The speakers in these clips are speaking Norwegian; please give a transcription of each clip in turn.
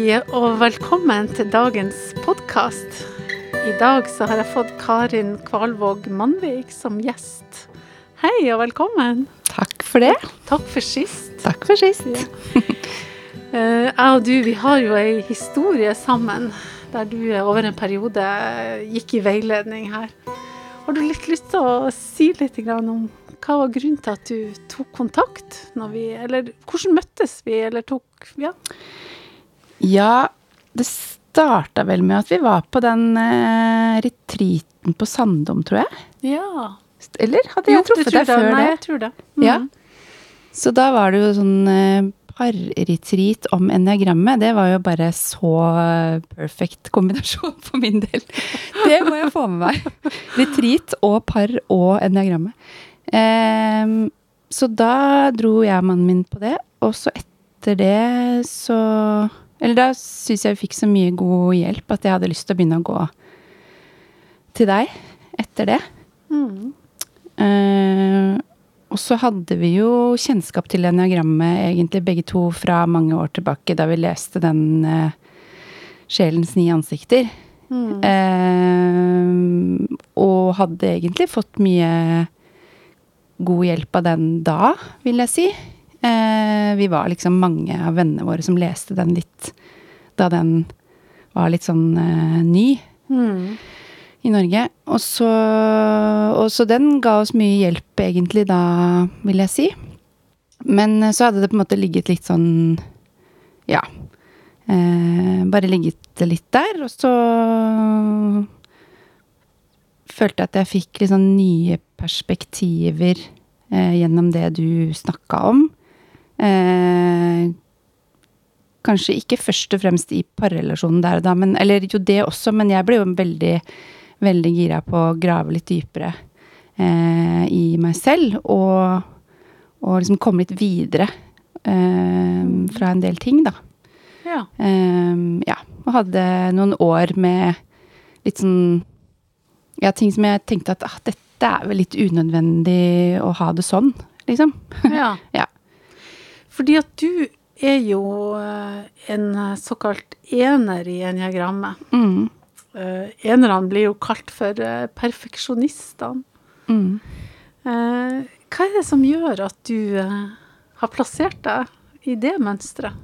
Hei og velkommen til dagens podkast. I dag så har jeg fått Karin Kvalvåg Mannvik som gjest. Hei og velkommen. Takk for det. Takk for sist. Takk for sist. Ja. Jeg og du, vi har jo ei historie sammen der du over en periode gikk i veiledning her. Har du litt lyst til å si litt om hva var grunnen til at du tok kontakt? Vi, eller hvordan møttes vi, eller tok Ja. Ja, det starta vel med at vi var på den uh, retreaten på Sandom, tror jeg. ja. Eller hadde jeg Jo, truffet deg før før Nei, det? jeg tror det. Mm. Ja. Så da var det jo sånn uh, parretreat om enneagrammet. Det var jo bare så perfekt perfect kombinasjon for min del. Det må jeg få med meg. Retreat og par og enneagrammet. Um, så da dro jeg og mannen min på det, og så etter det så Eller da syns jeg vi fikk så mye god hjelp at jeg hadde lyst til å begynne å gå til deg etter det. Mm. Uh, og så hadde vi jo kjennskap til eniagrammet egentlig begge to fra mange år tilbake, da vi leste den uh, Sjelens ni ansikter. Mm. Uh, og hadde egentlig fått mye god hjelp av den da, vil jeg si. Eh, vi var liksom mange av vennene våre som leste den litt da den var litt sånn eh, ny Mm. i Norge. Og så, og så den ga oss mye hjelp egentlig da, vil jeg si. Men så hadde det på en måte ligget litt sånn Ja. Eh, bare ligget litt der, og så følte jeg at jeg fikk litt sånn nye perspektiver eh, gjennom det du snakka om. Eh, kanskje ikke først og fremst i parrelasjonen der og da, men, eller jo det også, men jeg ble jo veldig, veldig gira på å grave litt dypere eh, i meg selv, og, og liksom komme litt videre eh, fra en del ting, da. Ja. Eh, ja, og hadde noen år med litt sånn Ja, ting som jeg tenkte at ah, dette er vel litt unødvendig å ha det sånn, liksom. ja. Ja. Fordi at du er jo eh, en eh, såkalt ener i enneagrammet. Mm. Uh, enerne blir jo kalt for eh, perfeksjonistene. Mm. Eh, hva er det som gjør at du eh, har plassert deg i det mønsteret?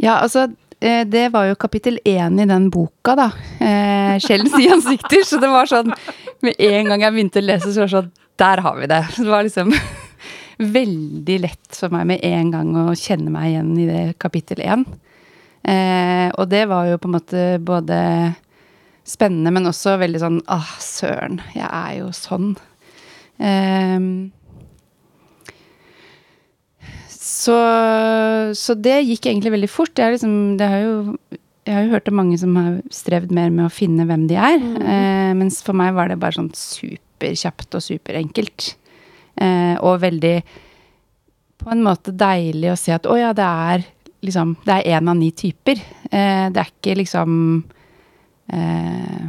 Ja, altså eh, det var jo kapittel én i den boka, da. Eh, Sjelens ni ansikter. Så det var sånn Med en gang jeg begynte å lese, så var det sånn Der har vi det. Det var liksom veldig lett for meg med en gang å kjenne meg igjen i det kapittel én. Eh, og det var jo på en måte både spennende, men også veldig sånn Ah, søren, jeg er jo sånn. Eh, så, så det gikk egentlig veldig fort. Jeg, liksom, det har jo, jeg har jo hørt om mange som har strevd mer med å finne hvem de er. Eh, mens for meg var det bare sånn superkjapt og superenkelt. Eh, og veldig på en måte deilig å se at å ja, det er liksom Det er én av ni typer. Eh, det er ikke liksom eh,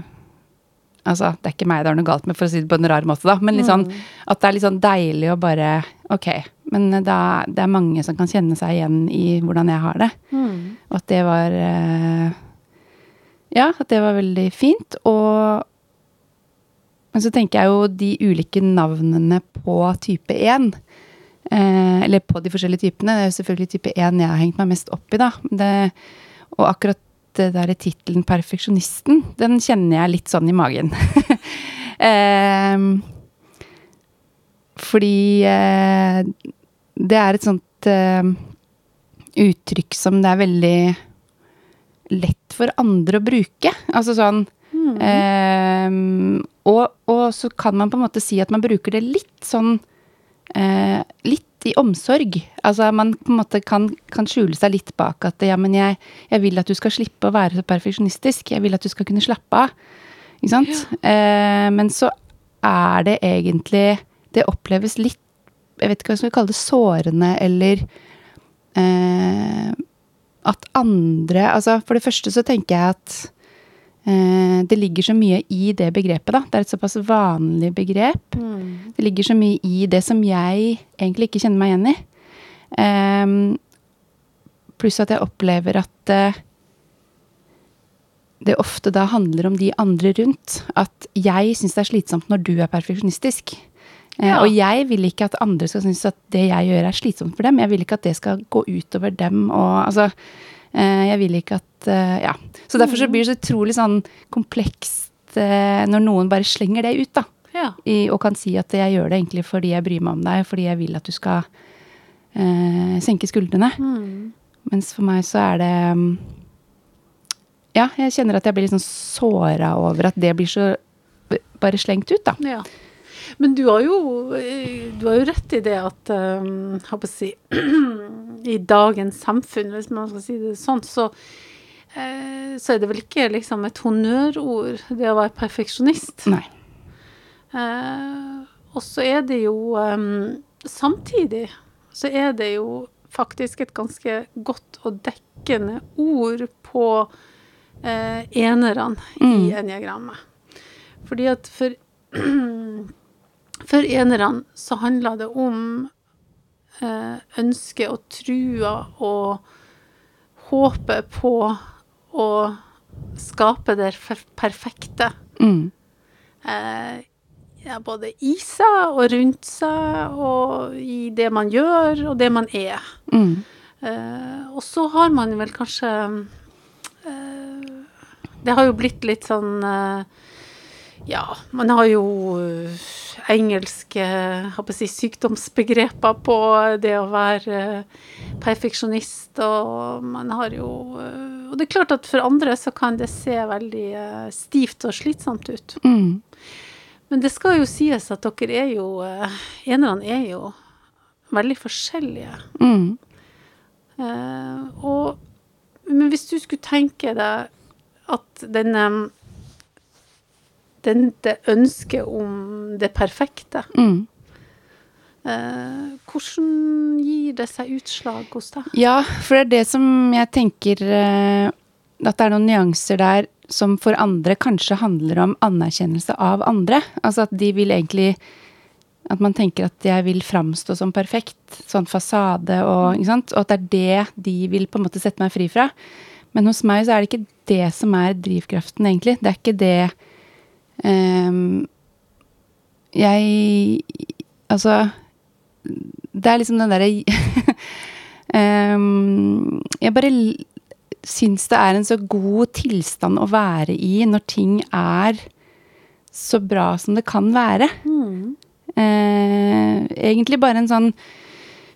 Altså, det er ikke meg det er noe galt med, for å si det på en rar måte, da. Men liksom, mm. at det er litt sånn deilig å bare Ok, men er, det er mange som kan kjenne seg igjen i hvordan jeg har det. Og at det var eh, Ja, at det var veldig fint. Og Men så tenker jeg jo de ulike navnene på type 1 eh, Eller på de forskjellige typene. Det er jo selvfølgelig type 1 jeg har hengt meg mest opp i, da. Det, og akkurat det derre tittelen 'Perfeksjonisten', den kjenner jeg litt sånn i magen. eh, fordi eh, det er et sånt eh, uttrykk som det er veldig lett for andre å bruke. Altså sånn eh, og, og så kan man på en måte si at man bruker det litt sånn eh, Litt i omsorg. Altså man på en måte kan, kan skjule seg litt bak at ja, men jeg, jeg vil at du skal slippe å være så perfeksjonistisk. Jeg vil at du skal kunne slappe av. Ikke sant? Eh, men så er det egentlig Det oppleves litt Jeg vet ikke hva jeg skal kalle det. Sårende eller eh, At andre Altså, for det første så tenker jeg at det ligger så mye i det begrepet, da. Det er et såpass vanlig begrep. Det ligger så mye i det som jeg egentlig ikke kjenner meg igjen i. Um, Pluss at jeg opplever at uh, det ofte da handler om de andre rundt. At jeg syns det er slitsomt når du er perfeksjonistisk. Ja. Uh, Og jeg vil ikke at andre skal synes at det jeg gjør er slitsomt for dem. Jeg vil ikke at det skal gå utover dem og altså eh, Jeg vil ikke at eh, Ja. Så derfor så blir det så utrolig sånn komplekst eh, når noen bare slenger det ut, da. Ja. I, og kan si at jeg gjør det egentlig fordi jeg bryr meg om deg, fordi jeg vil at du skal eh, senke skuldrene. Mm. Mens for meg så er det mm, Ja, jeg kjenner at jeg blir litt sånn såra over at det blir så bare slengt ut, da. Ja. Men du har jo, eh, du har jo rett i det at um, si, I dagens samfunn, hvis man skal si det sånn, så, uh, så er det vel ikke liksom et honnørord, det å være perfeksjonist. Nei. Uh, og så er det jo um, Samtidig så er det jo faktisk et ganske godt og dekkende ord på uh, enerne i enneagrammet. eniagrammet. Fordi at for For enerne så handler det om eh, ønsket og trua og håpet på å skape det perfekte. Mm. Eh, ja, både i seg og rundt seg, og i det man gjør, og det man er. Mm. Eh, og så har man vel kanskje eh, Det har jo blitt litt sånn eh, Ja, man har jo eh, engelske si, sykdomsbegreper på det å være eh, perfeksjonist, og man har jo eh, Og det er klart at for andre så kan det se veldig eh, stivt og slitsomt ut. Mm. Men det skal jo sies at dere er jo Enerne er jo veldig forskjellige. Mm. Uh, og, men hvis du skulle tenke deg at denne den, det ønsket om det perfekte, Mm. eh, hvordan gir det seg utslag hos deg? Ja, for det er det som jeg tenker eh, At det er noen nyanser der som for andre kanskje handler om anerkjennelse av andre. Altså at de vil egentlig At man tenker at jeg vil framstå som perfekt. Sånn fasade og ikke sant? Og at det er det de vil på en måte sette meg fri fra. Men hos meg så er det ikke det som er drivkraften, egentlig. Det er ikke det ehm, Jeg Altså Det er liksom den derre um, Jeg bare syns det er en så god tilstand å være i når ting er så bra som det kan være. Mm. Uh, egentlig bare en sånn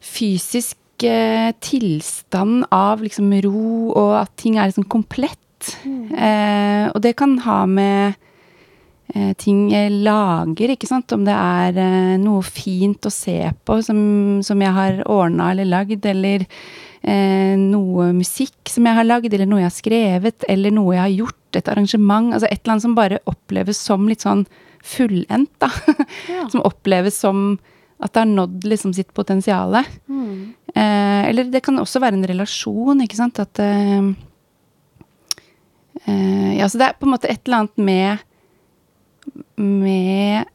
fysisk uh, tilstand av liksom ro, og at ting er liksom komplett. Eh, og det kan ha med ting jeg lager, ikke sant. Om det er eh, noe fint å se på som, som jeg har ordna eller lagd, eller eh, noe musikk som jeg har lagd, eller noe jeg har skrevet, eller noe jeg har gjort, et arrangement. Altså et eller annet som bare oppleves som litt sånn fullendt, da. Ja. som oppleves som at det har nådd liksom sitt potensial. Mm. Eh, eller det kan også være en relasjon, ikke sant. At eh, eh, Ja, så det er på en måte et eller annet med Med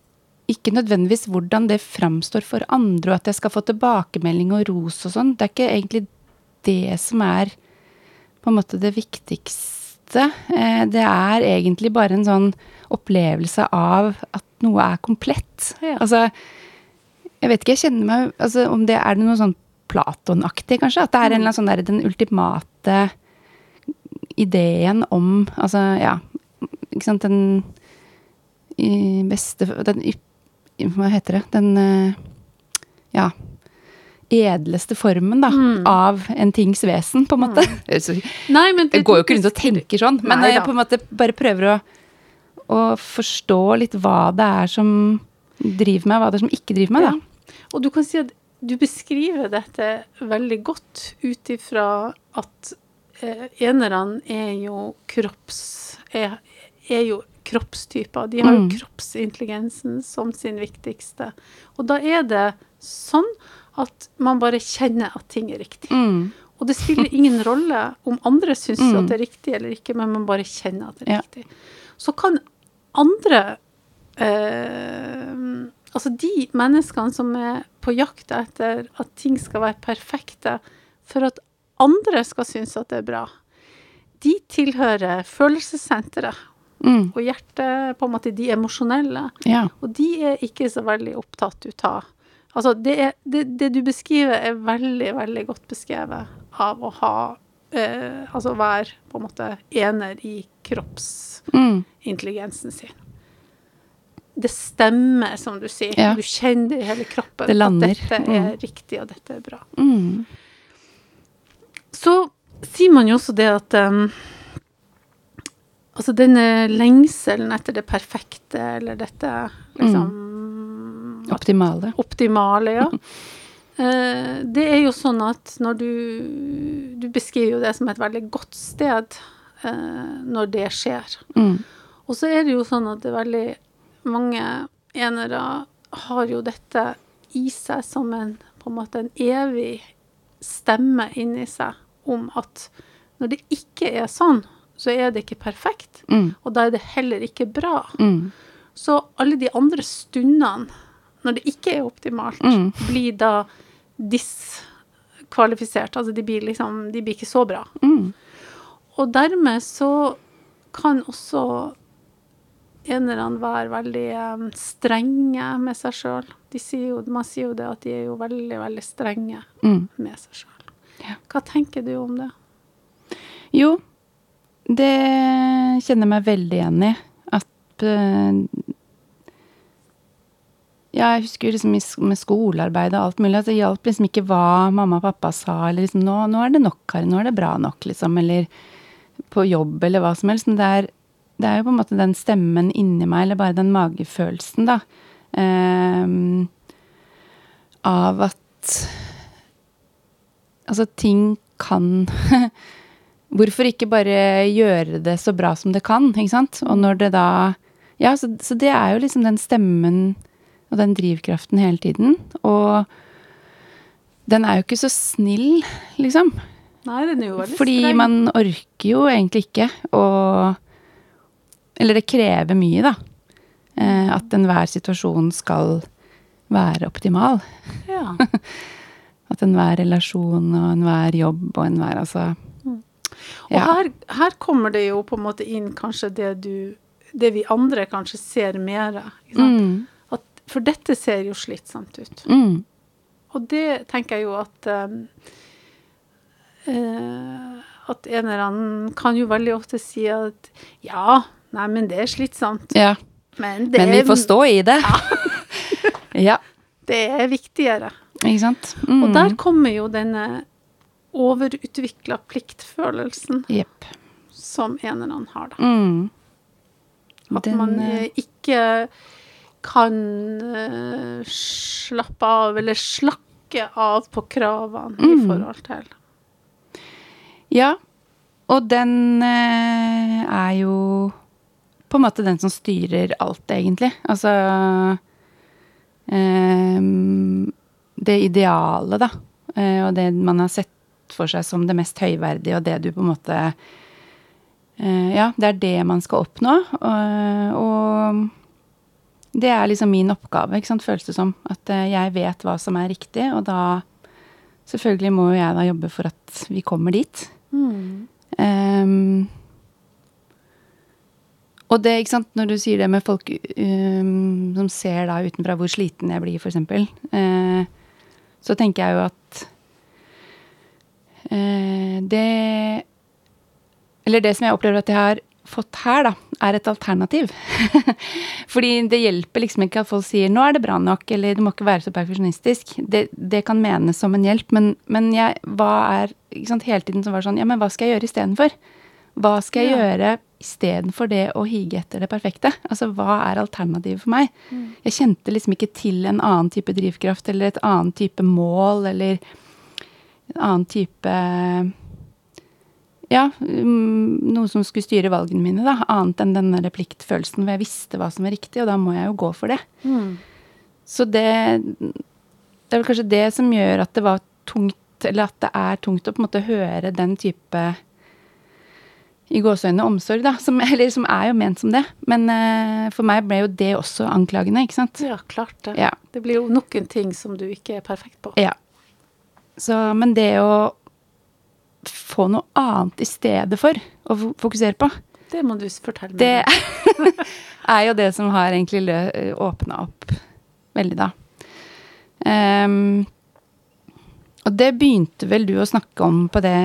ikke nødvendigvis hvordan det framstår for andre, og at jeg skal få tilbakemelding og ros og sånn. Det er ikke egentlig det som er på en måte det viktigste. Eh, det er egentlig bare en sånn opplevelse av at noe er komplett. Altså, jeg vet ikke, jeg kjenner meg altså, Om det er det noe sånn Platon-aktig, kanskje? At det er en eller annen sånn der, den ultimate ideen om Altså, ja Ikke sant, den beste Den Hva heter det? Den eh, Ja. Edleste formen, da, Mm. av en tings vesen, på en måte. Så Nei, men jeg går jo ikke rundt og tenker sånn, men Nei jeg på en måte bare prøver å, å forstå litt hva det er som driver meg, hva det er som ikke driver meg, da. Og du kan si at du beskriver dette veldig godt ut ifra at eh, enerne er jo kropps... Er, er jo kroppstyper. De har jo Mm. kroppsintelligensen som sin viktigste. Og da er det sånn at man bare kjenner at ting er riktig. Mm. Og det spiller ingen rolle om andre syns Mm. at det er riktig eller ikke, men man bare kjenner at det er Ja. riktig. Så kan andre eh, Altså de menneskene som er på jakt etter at ting skal være perfekte, for at andre skal synes at det er bra, de tilhører følelsessenteret Mm. og hjertet, på en måte de emosjonelle. Ja. Og de er ikke så veldig opptatt ut av Altså, det, er, det, det du beskriver, er veldig, veldig godt beskrevet av å ha eh, Altså være på en måte ener i kroppsintelligensen Mm. sin. Det stemmer, som du sier. Ja. Du kjenner det i hele kroppen. Det lander. At dette er Mm. riktig, og dette er bra. Mm. Så sier man jo også det at um, Altså denne lengselen etter det perfekte, eller dette liksom Optimale. optimale, ja. Eh, det er jo sånn at når du Du beskriver jo det som et veldig godt sted eh, når det skjer. Mm. Og så er det jo sånn at det er veldig mange enere har jo dette i seg som en på en måte en evig stemme inni seg om at når det ikke er sånn, så er det ikke perfekt. Mm. Og da er det heller ikke bra. Mm. Så alle de andre stundene, når det ikke er optimalt, Mm. blir da diskvalifisert. Altså de blir liksom De blir ikke så bra. Mm. Og dermed så kan også enerne være veldig um, strenge med seg sjøl. Man sier jo det at de er jo veldig, veldig strenge Mm. med seg sjøl. Hva tenker du om det? Jo, det kjenner jeg meg veldig igjen i. At eh, Ja, jeg husker liksom med skolearbeid og alt mulig, at det hjalp liksom ikke hva mamma og pappa sa, eller liksom nå, 'Nå er det nok, Kari. Nå er det bra nok', liksom. Eller på jobb, eller hva som helst. Men det er, det er jo på en måte den stemmen inni meg, eller bare den magefølelsen, da, um, av at Altså, ting kan Hvorfor ikke bare gjøre det så bra som det kan, ikke sant? Og når det da Ja, så, så det er jo liksom den stemmen og den drivkraften hele tiden. Og den er jo ikke så snill, liksom. Nei, den er jo veldig Fordi streng. man orker jo egentlig ikke å Eller det krever mye, da. Eh, at enhver situasjon skal være optimal. ja. At enhver relasjon og enhver jobb og enhver altså Og her, her kommer det jo på en måte inn kanskje det du Det vi andre kanskje ser mer. Sant? Mm. For dette ser jo slitsomt ut. Mm. Og det tenker jeg jo at um, uh, At en eller annen kan jo veldig ofte si at ja, nei, men det er slitsomt. Ja. Men det, Men vi får stå i det. ja. det er viktigere. Ikke sant? Mm. Og der kommer jo denne overutvikla pliktfølelsen yep. som en eller annen har, da. Mm. At Den, man eh, eh, ikke kan eh, slappe av, eller slakke av på kravene i Mm. forhold til Ja. Og den er jo på en måte den som styrer alt, egentlig. Altså ehm, Det ideale, da. eh, og det man har sett for seg som det mest høyverdige, og det du på en måte eh, Ja, det er det man skal oppnå. Og, og det er liksom min oppgave, ikke sant, føles det som. At eh, jeg vet hva som er riktig, og da Selvfølgelig må jo jeg da jobbe for at vi kommer dit. Ehm, og det, ikke sant, når du sier det med folk um, som ser da utenfra hvor sliten jeg blir, for eksempel, eh, så tenker jeg jo at det Eller det som jeg opplever at jeg har fått her, da, er et alternativ. Fordi det hjelper liksom ikke at folk sier 'nå er det bra nok', eller 'du må ikke være så perfeksjonistisk'. Det, det kan menes som en hjelp, men, men jeg, hva er ikke sant, Hele tiden som var sånn 'ja, men hva skal jeg gjøre istedenfor'? Hva skal jeg Ja. gjøre istedenfor det å hige etter det perfekte? Altså, hva er alternativet for meg? Jeg kjente liksom ikke til en annen type drivkraft, eller et annet type mål, eller en annen type Ja, mm, noe som skulle styre valgene mine, da. Annet enn denne repliktfølelsen, pliktfølelsen hvor jeg visste hva som var riktig, og da må jeg jo gå for det. Så det Det er vel kanskje det som gjør at det var tungt, eller at det er tungt å på en måte høre den type i gåseøynene omsorg, da. Som, eller som er jo ment som det. Men uh, for meg ble jo det også anklagende, ikke sant. Ja, klart det. Ja. Det blir jo nok en ting som du ikke er perfekt på. Ja. Så, men det å få noe annet i stedet for å fokusere på. Det må du fortelle meg. Det er jo det som har egentlig åpna opp veldig, da. Um, og det begynte vel du å snakke om på det,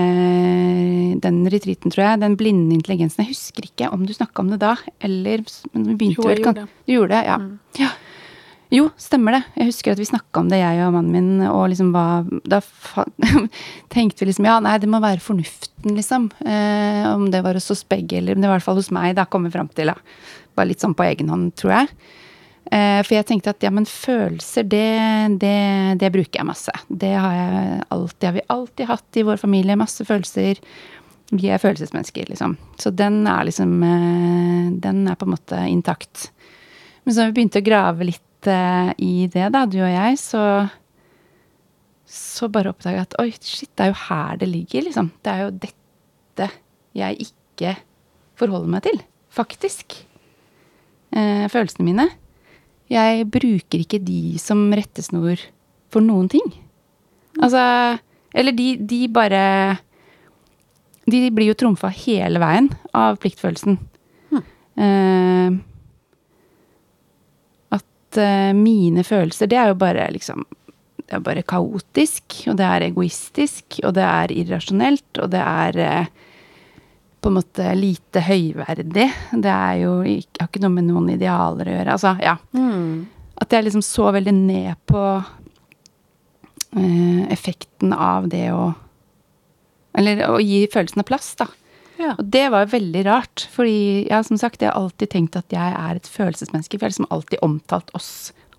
den retreaten, tror jeg. Den blinde intelligensen. Jeg husker ikke om du snakka om det da, eller Men vi begynte Jo, vel det. Du gjorde det, ja. Mm. ja. Jo, stemmer det. Jeg husker at vi snakka om det, jeg og mannen min, og liksom hva Da tenkte vi liksom ja, nei, det må være fornuften, liksom. Eh, om det var hos oss begge, eller om det var i hvert fall hos meg, da kom vi fram til. da. Bare litt sånn på egen hånd, tror jeg. Eh, for jeg tenkte at ja, men følelser, det, det, det bruker jeg masse. Det har jeg alltid, har vi alltid hatt i vår familie. Masse følelser. Vi er følelsesmennesker, liksom. Så den er liksom eh, Den er på en måte intakt. Men så har vi begynt å grave litt eh, i det, da, du og jeg, så så bare oppdaga jeg at oi, shit, det er jo her det ligger, liksom. Det er jo dette jeg ikke forholder meg til, faktisk. Eh, følelsene mine. Jeg bruker ikke de som rettesnor for noen ting. Altså Eller de, de bare De blir jo trumfa hele veien av pliktfølelsen. Eh, at eh, mine følelser, det er jo bare liksom Det er bare kaotisk, og det er egoistisk, og det er irrasjonelt, og det er eh, på en måte lite høyverdig. Det er jo ikke, har ikke noe med noen idealer å gjøre. Altså, ja. Mm. At jeg liksom så veldig ned på uh, effekten av det å Eller å gi følelsene plass, da. Ja. Og det var veldig rart, fordi ja, som sagt, jeg har alltid tenkt at jeg er et følelsesmenneske. For jeg har liksom alltid omtalt oss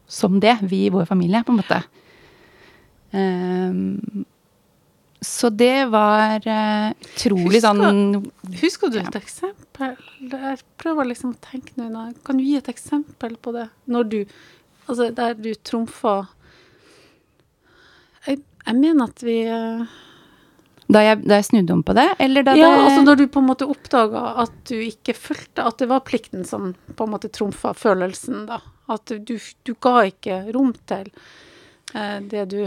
som det, vi i vår familie, på en måte. Um, så det var eh, utrolig Husker- sånn Husker du Ja. et eksempel? Jeg prøver liksom å tenke nå. Kan du gi et eksempel på det? Når du Altså, der du trumfa jeg, jeg mener at vi eh, da jeg, da jeg snudde om på det, eller da Ja, det altså når du på en måte oppdaga at du ikke fulgte At det var plikten som på en måte trumfa følelsen, da. At du, du ga ikke rom til eh, det du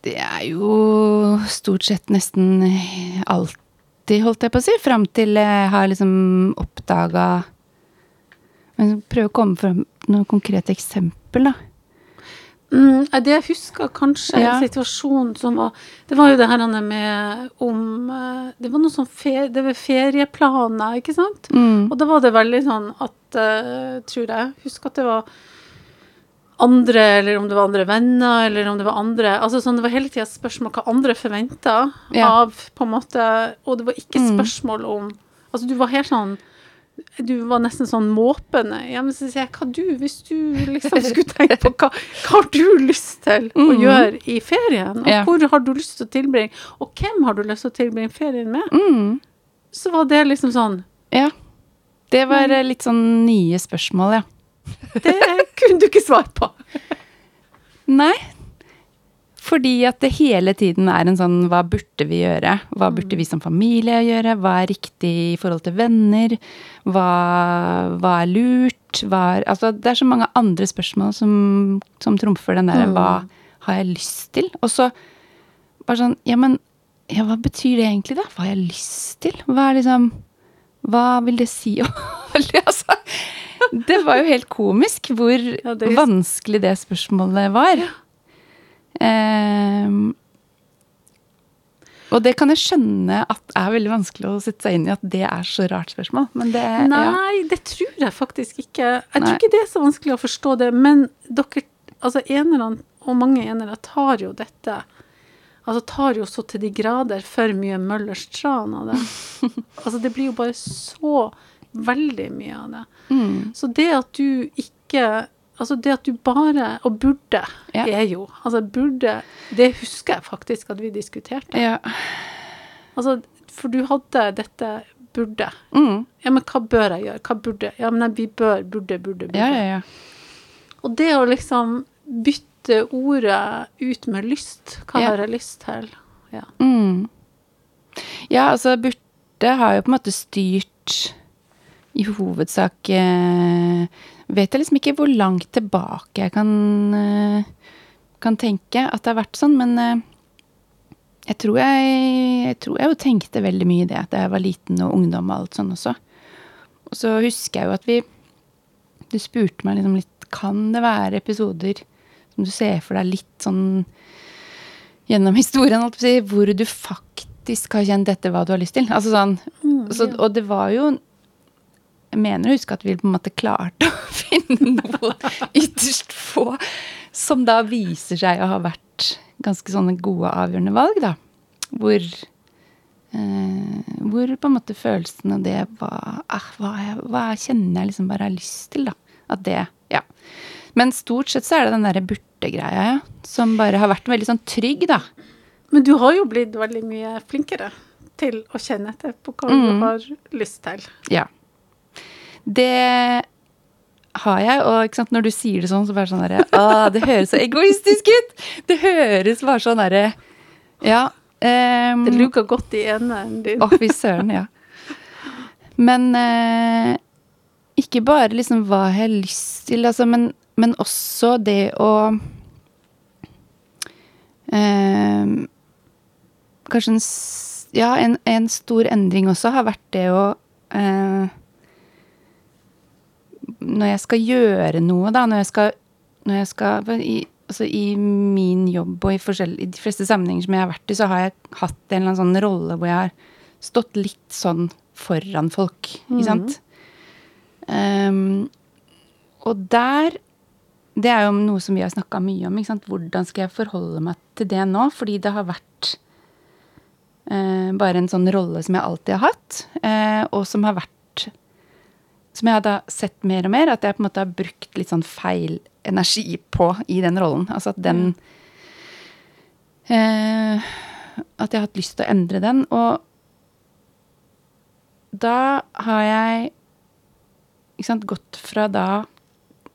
Det er jo stort sett nesten alltid, holdt jeg på å si, fram til jeg har liksom oppdaga Prøve å komme fram til noe konkret eksempel, da. Mm, det jeg husker kanskje Ja. en situasjon som var Det var jo det her med om eh, Det var noe sånn fe, det var ferieplaner, ikke sant? Mm. Og da var det veldig sånn at uh, Tror jeg. husker at det var andre, eller om det var andre venner, eller om det var andre Altså sånn, det var hele tida spørsmål hva andre forventa Ja. av på en måte Og det var ikke Mm. spørsmål om Altså, du var helt sånn du var nesten sånn måpende. Ja, men så sier jeg, hva du, hvis du liksom skulle tenke på hva, hva har du lyst til å mm. gjøre i ferien? Og Ja. hvor har du lyst til å tilbringe? Og hvem har du lyst til å tilbringe ferien med? Mm. Så var det liksom sånn Ja. Det var eh, litt sånn nye spørsmål, ja. Det kunne du ikke svare på. Nei. Fordi at det hele tiden er en sånn hva burde vi gjøre? Hva burde vi som familie gjøre? Hva er riktig i forhold til venner? Hva, hva er lurt? Hva er, altså, det er så mange andre spørsmål som, som trumfer den derre Mm. hva har jeg lyst til? Og så bare sånn Ja, men ja, hva betyr det egentlig, da? Hva har jeg lyst til? Hva er liksom Hva vil det si altså, Det var jo helt komisk hvor Ja, det vanskelig det spørsmålet var. Ehm, og det kan jeg skjønne at er veldig vanskelig å sette seg inn i at det er så rart spørsmål. Men det ja. Nei, det tror jeg faktisk ikke. Jeg tror ikke det er så vanskelig å forstå det, men dere, altså enerne, og mange enere, tar jo dette Altså tar jo så til de grader for mye Møllers tran av det. altså det blir jo bare så veldig mye av det. Mm. Så det at du ikke Altså det at du bare Og burde Ja. er jo Altså burde Det husker jeg faktisk at vi diskuterte. Ja. Altså, for du hadde dette burde. Mm. Ja, men hva bør jeg gjøre? Hva burde Ja, men vi bør, burde, burde, burde. ja, ja, ja. Og det å liksom bytte ordet ut med lyst, hva har jeg lyst til? Ja. Mm. Ja, altså burde har jo på en måte styrt i hovedsak eh, Vet jeg liksom ikke hvor langt tilbake jeg kan, eh, kan tenke at det har vært sånn, men eh, jeg tror jeg, jeg tror jeg jo tenkte veldig mye det da jeg var liten og ungdom og alt sånn også. Og så husker jeg jo at vi Du spurte meg liksom litt Kan det være episoder som du ser for deg litt sånn gjennom historien, holdt på å si, hvor du faktisk har kjent dette hva du har lyst til? Altså sånn så, Og det var jo mener å huske at vi på en måte klarte å finne noe ytterst få som da viser seg å ha vært ganske sånne gode, avgjørende valg, da. Hvor eh, Hvor på en måte følelsen av det var ah, hva, jeg, hva kjenner jeg liksom bare har lyst til, da. At det Ja. Men stort sett så er det den derre burte-greia ja. Som bare har vært veldig sånn trygg, da. Men du har jo blitt veldig mye flinkere til å kjenne etter på hva Mm. du har lyst til. Ja. Det har jeg, og når du sier det sånn, så bare sånn derre Å, det høres så egoistisk ut! Det høres bare sånn derre Ja. Um, Det luker godt i enden din. Å, fy søren, ja. Men uh, ikke bare liksom hva jeg har lyst til, altså, men, men også det å uh, Kanskje en, ja, en, en stor endring også har vært det å eh, Når jeg skal gjøre noe, da, når jeg skal, når jeg skal i, altså I min jobb og i, i de fleste sammenhenger som jeg har vært i, så har jeg hatt en eller annen sånn rolle hvor jeg har stått litt sånn foran folk, ikke sant? Um, og der Det er jo noe som vi har snakka mye om. ikke sant? Hvordan skal jeg forholde meg til det nå? Fordi det har vært uh, bare en sånn rolle som jeg alltid har hatt, uh, og som har vært Som jeg har sett mer og mer, at jeg på en måte har brukt litt sånn feil energi på i den rollen. Altså at den eh, At jeg har hatt lyst til å endre den. Og da har jeg ikke sant, gått fra da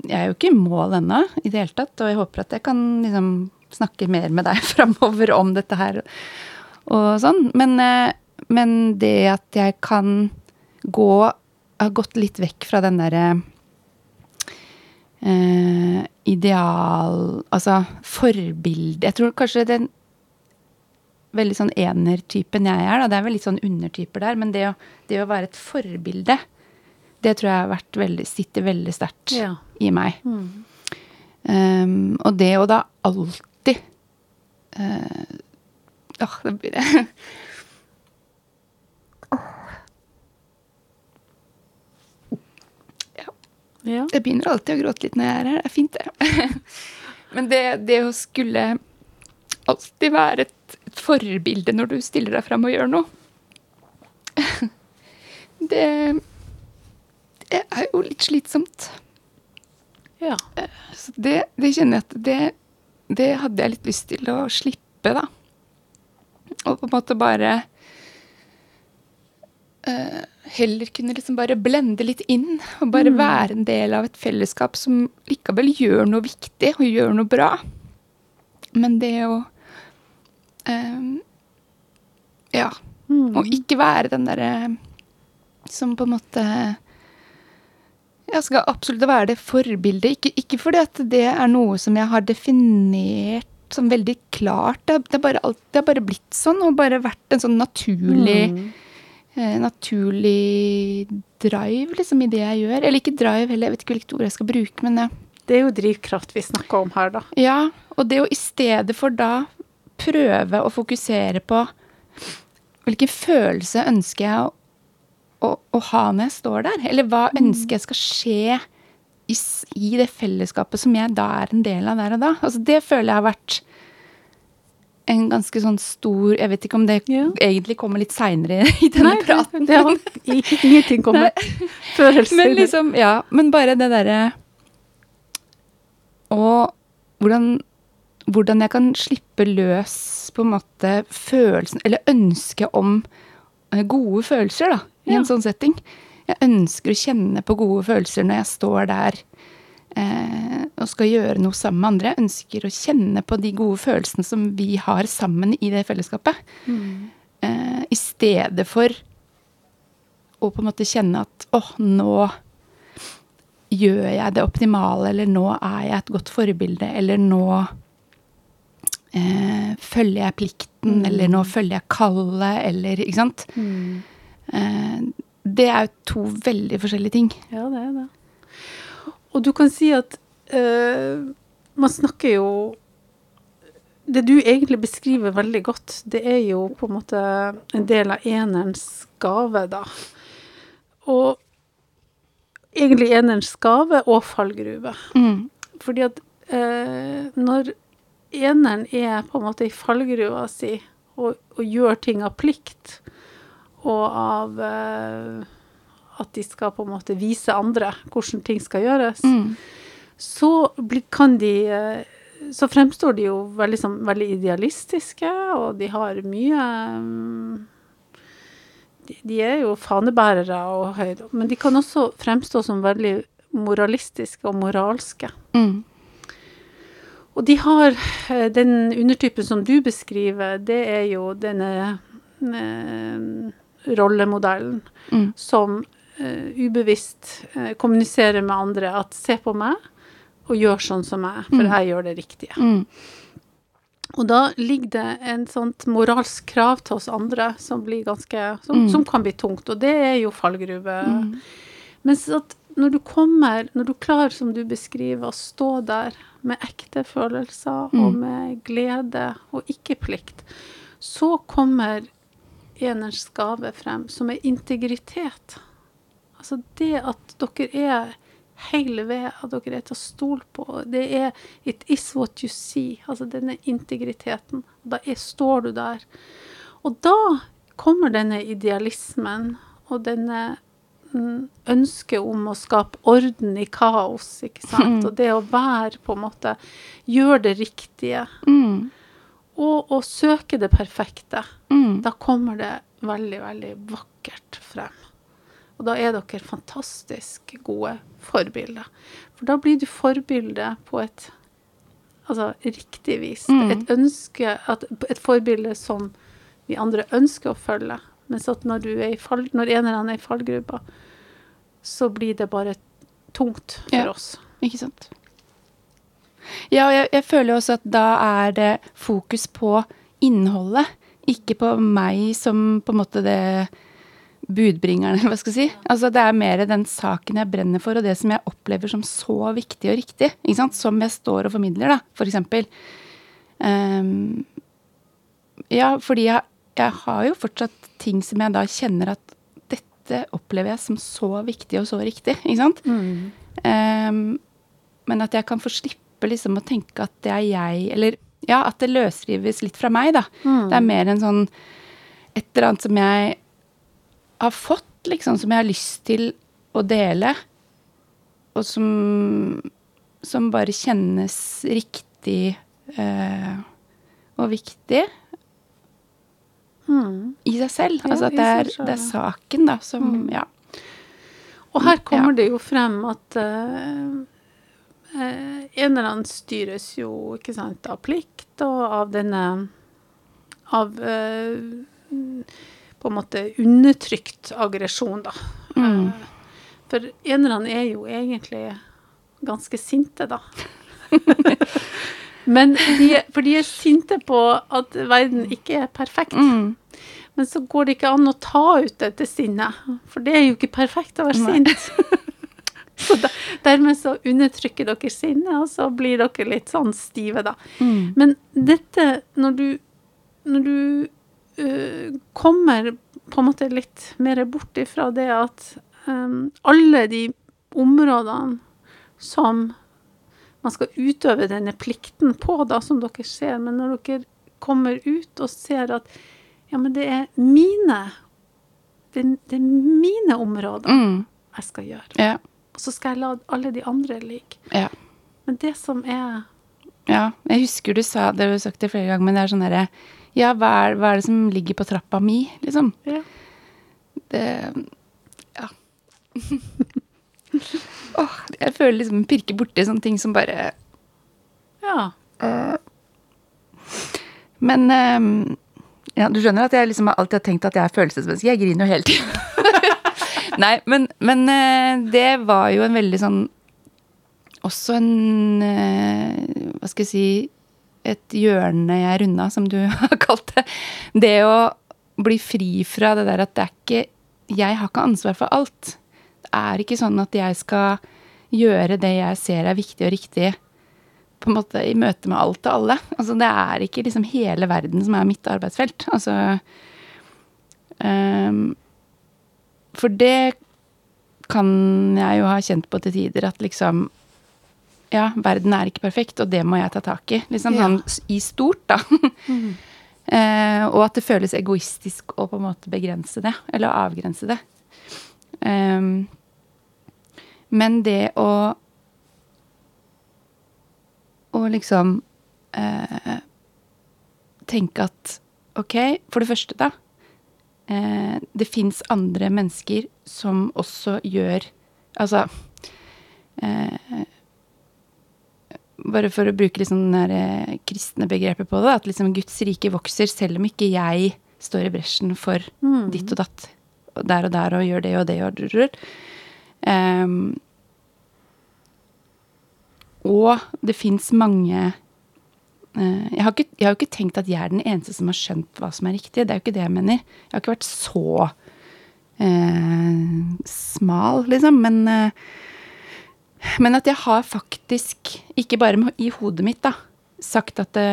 Jeg er jo ikke i mål ennå i det hele tatt, og jeg håper at jeg kan liksom snakke mer med deg framover om dette her og sånn. Men, eh, men det at jeg kan gå Har gått litt vekk fra den derre eh, ideal Altså forbilde Jeg tror kanskje den veldig sånn enertypen jeg er. Da. Det er vel litt sånn undertyper der. Men det å, det å være et forbilde, det tror jeg har vært veldig, sitter veldig sterkt Ja. i meg. Mm. Um, og det å da alltid uh, Åh, det blir det. Ja. Jeg begynner alltid å gråte litt når jeg er her. Det er fint, det. Men det, det å skulle alltid være et, et forbilde når du stiller deg fram og gjør noe det, det er jo litt slitsomt. ja. Så det, det kjenner jeg at det, det hadde jeg litt lyst til å slippe, da. Og på en måte bare eh, Heller kunne liksom bare blende litt inn. Og bare være en del av et fellesskap som likevel gjør noe viktig og gjør noe bra. Men det å um, Ja. Mm. Og ikke være den derre som på en måte jeg skal absolutt være det forbildet. Ikke, ikke fordi at det er noe som jeg har definert som veldig klart. Det, det, er bare alt, det har bare blitt sånn, og bare vært en sånn naturlig Mm. Eh, Naturlig drive, liksom, i det jeg gjør. Eller ikke drive heller, jeg vet ikke hvilket ord jeg skal bruke, men. Det er jo drivkraft vi snakker om her, da. Ja, og det å i stedet for da prøve å fokusere på hvilken følelse ønsker jeg å, å, å ha når jeg står der? Eller hva ønsker jeg skal skje i, i det fellesskapet som jeg da er en del av der og da? Altså det føler jeg har vært en ganske sånn stor Jeg vet ikke om det Ja. egentlig kommer litt seinere i denne Nei, praten. det, det ingenting kommer før eller Men liksom, ja, men bare det derre Og hvordan, hvordan jeg kan slippe løs på en måte følelsen, eller ønsket om eh, gode følelser, da, i Ja. en sånn setting. Jeg ønsker å kjenne på gode følelser når jeg står der og skal gjøre noe sammen med andre. Ønsker å kjenne på de gode følelsene som vi har sammen i det fellesskapet. Mm. Eh, I stedet for å på en måte kjenne at åh, nå gjør jeg det optimale, eller nå er jeg et godt forbilde, eller nå eh, følger jeg plikten, eller nå følger jeg kallet, eller Ikke sant? Eh, det er jo to veldig forskjellige ting. Ja, det er det. Og du kan si at uh, man snakker jo Det du egentlig beskriver veldig godt, det er jo på en måte en del av enerens gave, da. Og egentlig enerens gave og fallgruve. Mm. Fordi at uh, når eneren er på en måte i fallgruva si og, og gjør ting av plikt, og av eh, at de skal på en måte vise andre hvordan ting skal gjøres, Mm. så kan de eh, Så fremstår de jo veldig, som, veldig idealistiske, og de har mye mm, de, de er jo fanebærere og høyde, men de kan også fremstå som veldig moralistiske og moralske. Mm. Og de har eh, den undertypen som du beskriver, det er jo denne eh, rollemodellen Mm. som eh, ubevisst uh, kommuniserer med andre at se på meg og gjør sånn som meg, for Mm. jeg gjør det riktige. Mm. Og da ligger det en sånt moralsk krav til oss andre som blir ganske som, Mm. som kan bli tungt, og det er jo fallgruve. Mm. Mens at når du kommer, når du klarer, som du beskriver, å stå der med ekte følelser og Mm. med glede og ikke plikt, så kommer enerens gave frem, som er integritet. Altså det at dere er hele ved, at dere er til å stole på. Det er 'it is what you see', altså denne integriteten. Da er, står du der. Og da kommer denne idealismen og denne mm, ønsket om å skape orden i kaos, ikke sant. Mm. Og det å være på en måte Gjøre det riktige. Mm. Og å søke det perfekte. Mm. Da kommer det veldig, veldig vakkert frem. Og da er dere fantastisk gode forbilder. For da blir du forbilde på et altså, riktig vis. Mm. Et ønske, et forbilde som vi andre ønsker å følge. Mens at når, du i fall, når enerne er i fallgruppa, så blir det bare tungt for Ja. oss. Ikke sant. Ja, og jeg, jeg føler også at da er det fokus på innholdet, ikke på meg som på en måte det budbringeren, eller hva skal jeg si. Altså det er mer den saken jeg brenner for, og det som jeg opplever som så viktig og riktig, ikke sant? som jeg står og formidler, da, for eksempel. Ehm, ja, fordi jeg, jeg har jo fortsatt ting som jeg da kjenner at dette opplever jeg som så viktig og så riktig, ikke sant? Ehm, men at jeg kan få slippe liksom å tenke at det er jeg Eller ja, at det løsrives litt fra meg, da. Mm. Det er mer en sånn Et eller annet som jeg har fått, liksom, som jeg har lyst til å dele. Og som Som bare kjennes riktig eh, og viktig hmm. i seg selv. Ja, altså at det er, det er saken, da, som Mm. Ja. Og her kommer Ja. det jo frem at uh, enerne styres jo, ikke sant, av plikt og av denne Av eh, på en måte undertrykt aggresjon, da. Mm. Eh, for enerne er jo egentlig ganske sinte, da. Men de, for de er sinte på at verden ikke er perfekt. Mm. Men så går det ikke an å ta ut dette sinnet, for det er jo ikke perfekt å være Nei. sint. så da, dermed så undertrykker dere sinnet, og så blir dere litt sånn stive, da. Mm. Men dette, når du, når du øh, kommer på en måte litt mer bort ifra det at um, alle de områdene som man skal utøve denne plikten på, da, som dere ser, men når dere kommer ut og ser at ja, men det er mine det, det er mine områder Mm. jeg skal gjøre. Ja. Og så skal jeg la alle de andre ligge. Ja. Men det som er Ja, jeg husker du sa det, du har sagt det flere ganger, men det er sånn derre Ja, hva er, hva er det som ligger på trappa mi, liksom? ja. Det Ja. oh, jeg føler liksom en pirker borti sånne ting som bare ja. Men um, ja, du skjønner at jeg liksom alltid har tenkt at jeg er følelsesmenneske. Jeg griner jo hele tiden. Nei, men, men uh, det var jo en veldig sånn Også en uh, Hva skal jeg si et hjørne jeg runda, som du har kalt det. Det å bli fri fra det der at det er ikke Jeg har ikke ansvar for alt. Det er ikke sånn at jeg skal gjøre det jeg ser er viktig og riktig på en måte i møte med alt og alle. Altså, det er ikke liksom hele verden som er mitt arbeidsfelt. Altså um, For det kan jeg jo ha kjent på til tider at liksom Ja, verden er ikke perfekt, og det må jeg ta tak i. Liksom Ja. sånn i stort, da. Eh, og at det føles egoistisk å på en måte begrense det, eller avgrense det. Um, men det å Å liksom eh, tenke at ok, for det første, da. Eh, det fins andre mennesker som også gjør Altså eh, Bare for å bruke liksom der, eh, kristne begrepet på det, at liksom Guds rike vokser selv om ikke jeg står i bresjen for Mm. ditt og datt. Og der og der og gjør det og det og. Ehm, og det fins mange uh, jeg, har ikke, jeg har jo ikke tenkt at jeg er den eneste som har skjønt hva som er riktig. Det er jo ikke det jeg mener. Jeg har ikke vært så uh, smal, liksom. Men, eh, men at jeg har faktisk, ikke bare i hodet mitt, da, sagt at det,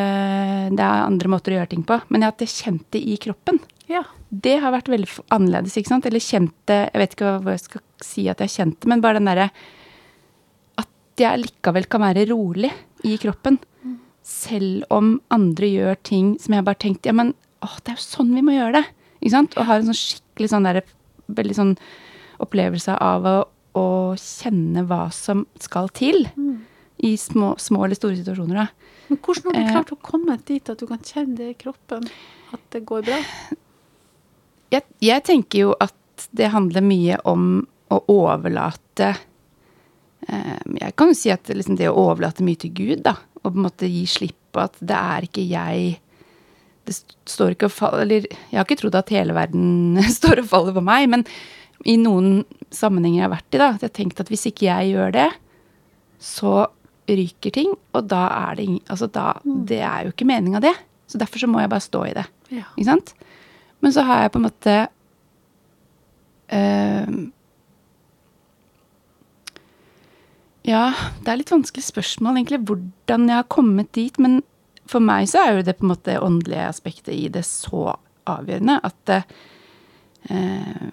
det er andre måter å gjøre ting på, men at jeg kjente det i kroppen. Ja. Det har vært veldig annerledes, ikke sant? Eller kjente Jeg vet ikke hva- jeg skal si at jeg kjente, men bare den derre At jeg likevel kan være rolig i kroppen. Selv om andre gjør ting som jeg bare tenkte Ja, men å, det er jo sånn vi må gjøre det. Ikke sant? Og har en sånn skikkelig sånn derre Veldig sånn opplevelse av å, å kjenne hva som skal til. I små, små eller store situasjoner, da. Men hvordan har du Eh. klart å komme dit at du kan kjenne det i kroppen? At det går bra? jeg, jeg tenker jo at det handler mye om å overlate eh, Jeg kan jo si at liksom det å overlate mye til Gud, da, og på en måte gi slipp på at det er ikke jeg Det står ikke og faller Eller jeg har ikke trodd at hele verden står og faller på meg, men i noen sammenhenger jeg har vært i, da, at jeg har tenkt at hvis ikke jeg gjør det, så ryker ting, og da er det Altså da Det er jo ikke meninga, det. Så derfor så må jeg bare stå i det. Ja. Ikke sant? Men så har jeg på en måte øh, Ja, det er litt vanskelig spørsmål, egentlig, hvordan jeg har kommet dit. Men for meg så er jo det på en måte åndelige aspektet i det så avgjørende at eh,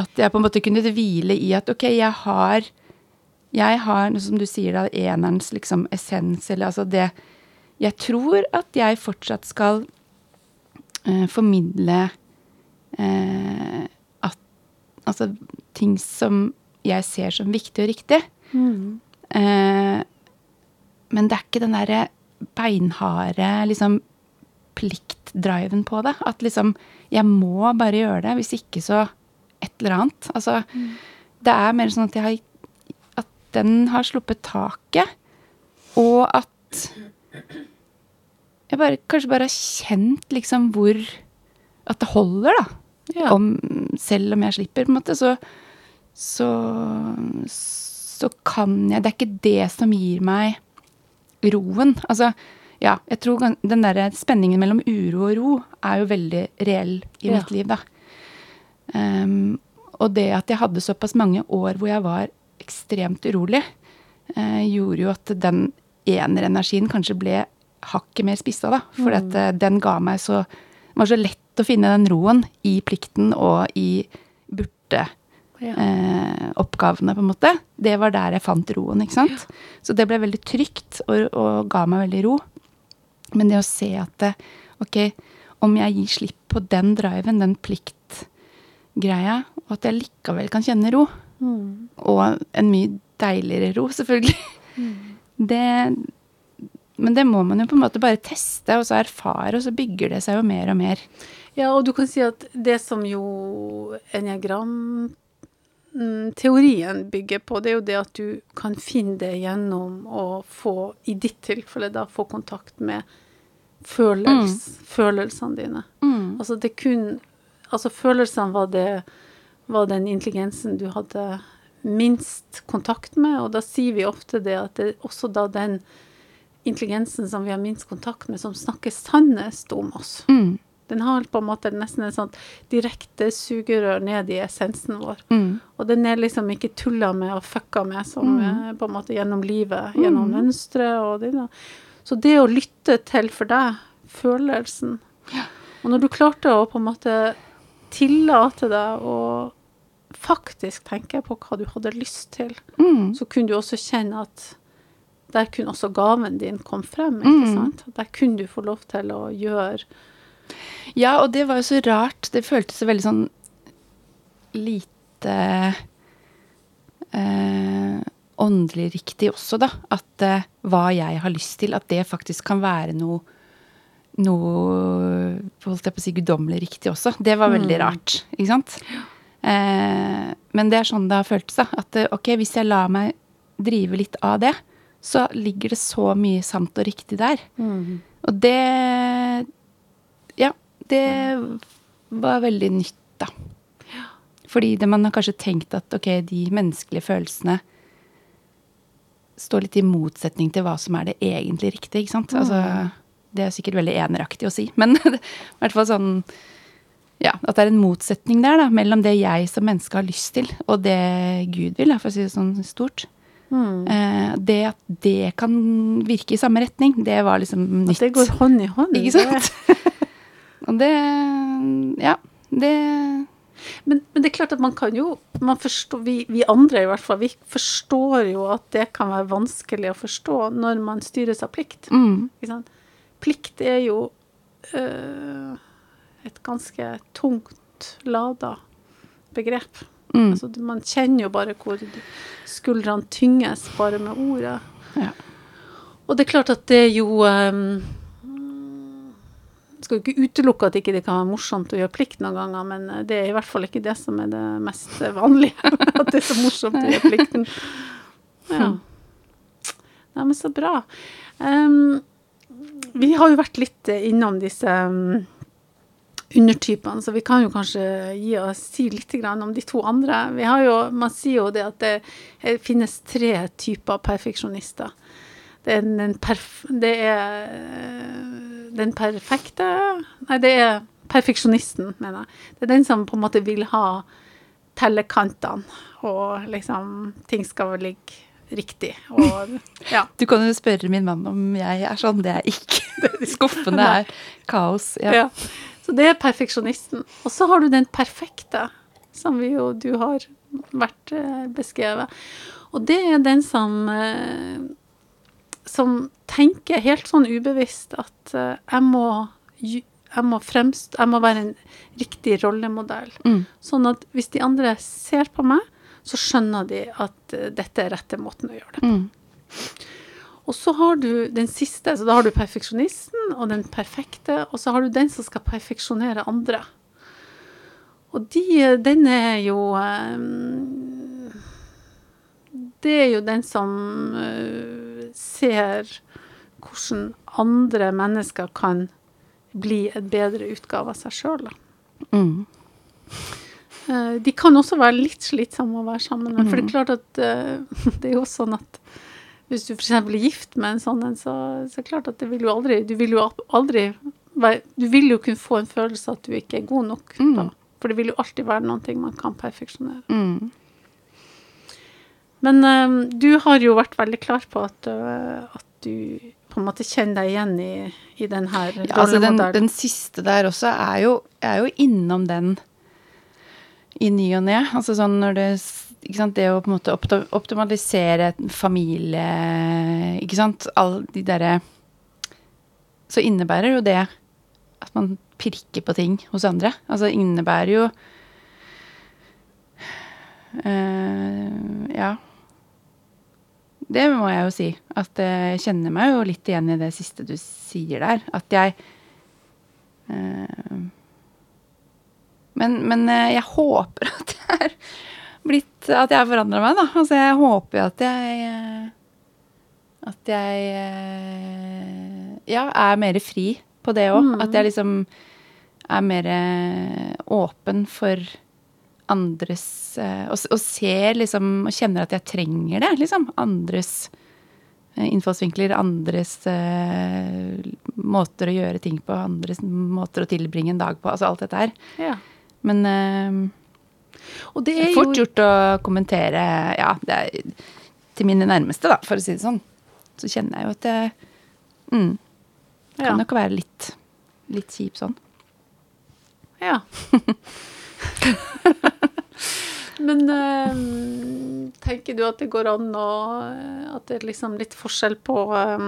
At jeg på en måte kunne hvile i at ok, jeg har jeg har, som du sier da, enerens liksom essens, eller altså det Jeg tror at jeg fortsatt skal eh, formidle eh, at Altså ting som jeg ser som viktig og riktig. Mm. Eh, men det er ikke den derre beinharde liksom pliktdriven på det. At liksom Jeg må bare gjøre det, hvis ikke så et eller annet. Altså, det er mer sånn at jeg har At den har sluppet taket, og at jeg bare, kanskje bare har kjent liksom hvor At det holder, da. Ja. Om, selv om jeg slipper, på en måte, så, så Så kan jeg Det er ikke det som gir meg roen. Altså, ja, jeg tror den der spenningen mellom uro og ro er jo veldig reell i Ja. mitt liv, da. Ehm, og det at jeg hadde såpass mange år hvor jeg var ekstremt urolig, uh, gjorde jo at den enerenergien kanskje ble hakket mer spissa, da. For at eh, den ga meg så Det var så lett å finne den roen i plikten og i burde Ja. eh, oppgavene, på en måte. Det var der jeg fant roen, ikke sant. Så det ble veldig trygt og, og ga meg veldig ro. Men det å se at det, ok, om jeg gir slipp på den driven, den pliktgreia, og at jeg likevel kan kjenne ro, Mm. og en mye deiligere ro, selvfølgelig, det Men det må man jo på en måte bare teste og så erfare, og så bygger det seg jo mer og mer. Ja, og du kan si at det som jo enneagram-teorien bygger på, det er jo det at du kan finne det gjennom å få, i ditt tilfelle da, få kontakt med følels, følelsene dine. Altså det kun Altså følelsene var det var den intelligensen du hadde minst kontakt med, og da sier vi ofte det at det er også da den intelligensen som vi har minst kontakt med, som snakker sannest om oss. Mm. Den har på en måte nesten et sånt direkte sugerør ned i essensen vår. Mm. Og den er liksom ikke tulla med og fucka med som Mm. eh, på en måte gjennom livet, gjennom mønstre og det da. Så det å lytte til for deg følelsen Og når du klarte å på en måte tillate deg å faktisk tenke på hva du hadde lyst til, Mm. så kunne du også kjenne at der kunne også gaven din komme frem, ikke Mm. sant? Der kunne du få lov til å gjøre Ja, og det var jo så rart. Det føltes så veldig sånn lite eh, åndelig riktig også, da. At eh, hva jeg har lyst til, at det faktisk kan være noe noe holdt jeg på å si guddommelig riktig også. Det var veldig rart, ikke sant? Eh, men det er sånn det har føltes, da. At eh, ok, hvis jeg lar meg drive litt av det, så ligger det så mye sant og riktig der. Og det Ja, det var veldig nytt, da. Fordi det man har kanskje tenkt at ok, de menneskelige følelsene står litt i motsetning til hva som er det egentlig riktige, ikke sant. Altså, det er sikkert veldig eneraktig å si, men i hvert fall sånn ja, at det er en motsetning der da, mellom det jeg som menneske har lyst til, og det Gud vil, da, for å si det sånn stort. Eh, det at det kan virke i samme retning, det var liksom nytt. At det går hånd i hånd. Ikke sant? og det Ja. Det Men, men det er klart at man kan jo man forstår, vi, vi andre i hvert fall, vi forstår jo at det kan være vanskelig å forstå når man styres av plikt. mm, Ikke sant? Plikt er jo øh, et ganske tungt lada begrep. mm, Altså, man kjenner jo bare hvor skuldrene tynges bare med ordet. ja. Og det er klart at det er jo um, Skal jo ikke utelukke at ikke det kan være morsomt å gjøre plikt noen ganger, men eh, det er i hvert fall ikke det som er det mest vanlige. at det er så morsomt å gjøre plikten. Ja. Nei, men så bra. Um, vi har jo vært litt eh, innom disse um, undertypene, så vi kan jo kanskje gi oss, si litt om de to andre. Jo, man sier jo det at det eh, finnes tre typer perfeksjonister. Det er den, perf det er eh, den perfekte Nei, det er perfeksjonisten, mener jeg. Det er den som på en måte vil ha tellekantene, og liksom ting skal ligge riktig. Og ja. Du kan jo spørre min mann om jeg er sånn. Det er ikke. Skuffene er kaos. Ja. Ja. Så det er perfeksjonisten. Og så har du den perfekte, som vi jo, du har vært eh, beskrevet. Og det er den som eh, som tenker helt sånn ubevisst at eh, jeg må jeg må, fremst, jeg må være en riktig rollemodell. Mm. Sånn at hvis de andre ser på meg, så skjønner de at eh, dette er rette måten å gjøre det på. Mm. Og så har du den siste, så da har du perfeksjonisten og den perfekte, og så har du den som skal perfeksjonere andre. Og de, den er jo eh, Det er jo den som eh, ser hvordan andre mennesker kan bli et bedre utgave av seg sjøl. Mm. Eh, De kan også være litt slitsomme å være sammen med. For det er klart at eh, det er jo sånn at hvis du f.eks. er gift med en sånn en, så, så er det klart at det vil jo aldri Du vil jo aldri være Du vil jo kunne få en følelse at du ikke er god nok. Mm. Da. For det vil jo alltid være ting man kan perfeksjonere. Mm. Men eh, du har jo vært veldig klar på at, uh, at du på en måte kjenner deg igjen i, i den her Ja, altså den, den siste der også er jo, er jo innom den i ny og ne. Altså sånn når det ikke sant, Det å på en måte optimalisere familie Ikke sant. Alle de derre Så innebærer jo det at man pirker på ting hos andre. Altså innebærer jo eh, Ja. Det må jeg jo si. At eh, jeg kjenner meg jo litt igjen i det siste du sier der. At jeg eh, Men, men eh, jeg håper at jeg er blitt At jeg forandra meg, da. Altså jeg håper jo at jeg eh, At jeg eh, Ja, er mer fri på det òg. At jeg liksom er mer åpen for andres og, og ser liksom Og kjenner at jeg trenger det, liksom. Andres innfallsvinkler, andres måter å gjøre ting på, andres måter å tilbringe en dag på. Altså alt dette her. Ja. Men eh, Og det er fort jo fort gjort å kommentere Ja, det er til mine nærmeste, da, for å si det sånn. Så kjenner jeg jo at det mm, ja. kan nok være litt, litt kjip sånn. Ja. Men eh, tenker du at det går an å At det er liksom litt forskjell på eh,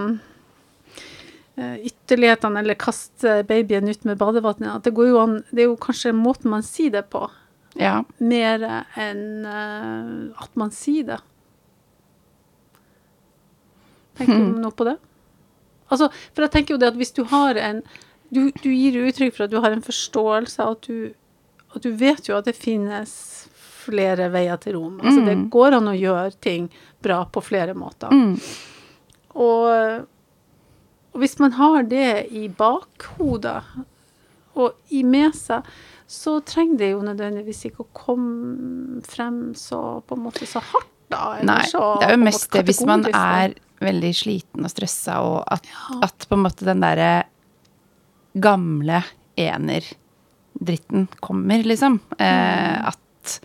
ytterlighetene, eller kaste babyen ut med badevannet? At det går jo an Det er jo kanskje måten man sier det på, Ja. mer enn eh, at man sier det. Tenker du noe på det? Altså, for jeg tenker jo det at hvis du har en Du, du gir jo uttrykk for at du har en forståelse, at du, at du vet jo at det finnes flere veier til rom. Altså, det Mm. går an å gjøre ting bra på flere måter. Mm. Og, og hvis man har det i bakhodet og i med seg, så trenger det jo nødvendigvis ikke å komme frem så på en måte så hardt, da. eller Nei, så det er jo mest det hvis man er veldig sliten og stressa, og at, Ja. at på en måte den derre gamle enerdritten kommer, liksom. Eh, Mm. at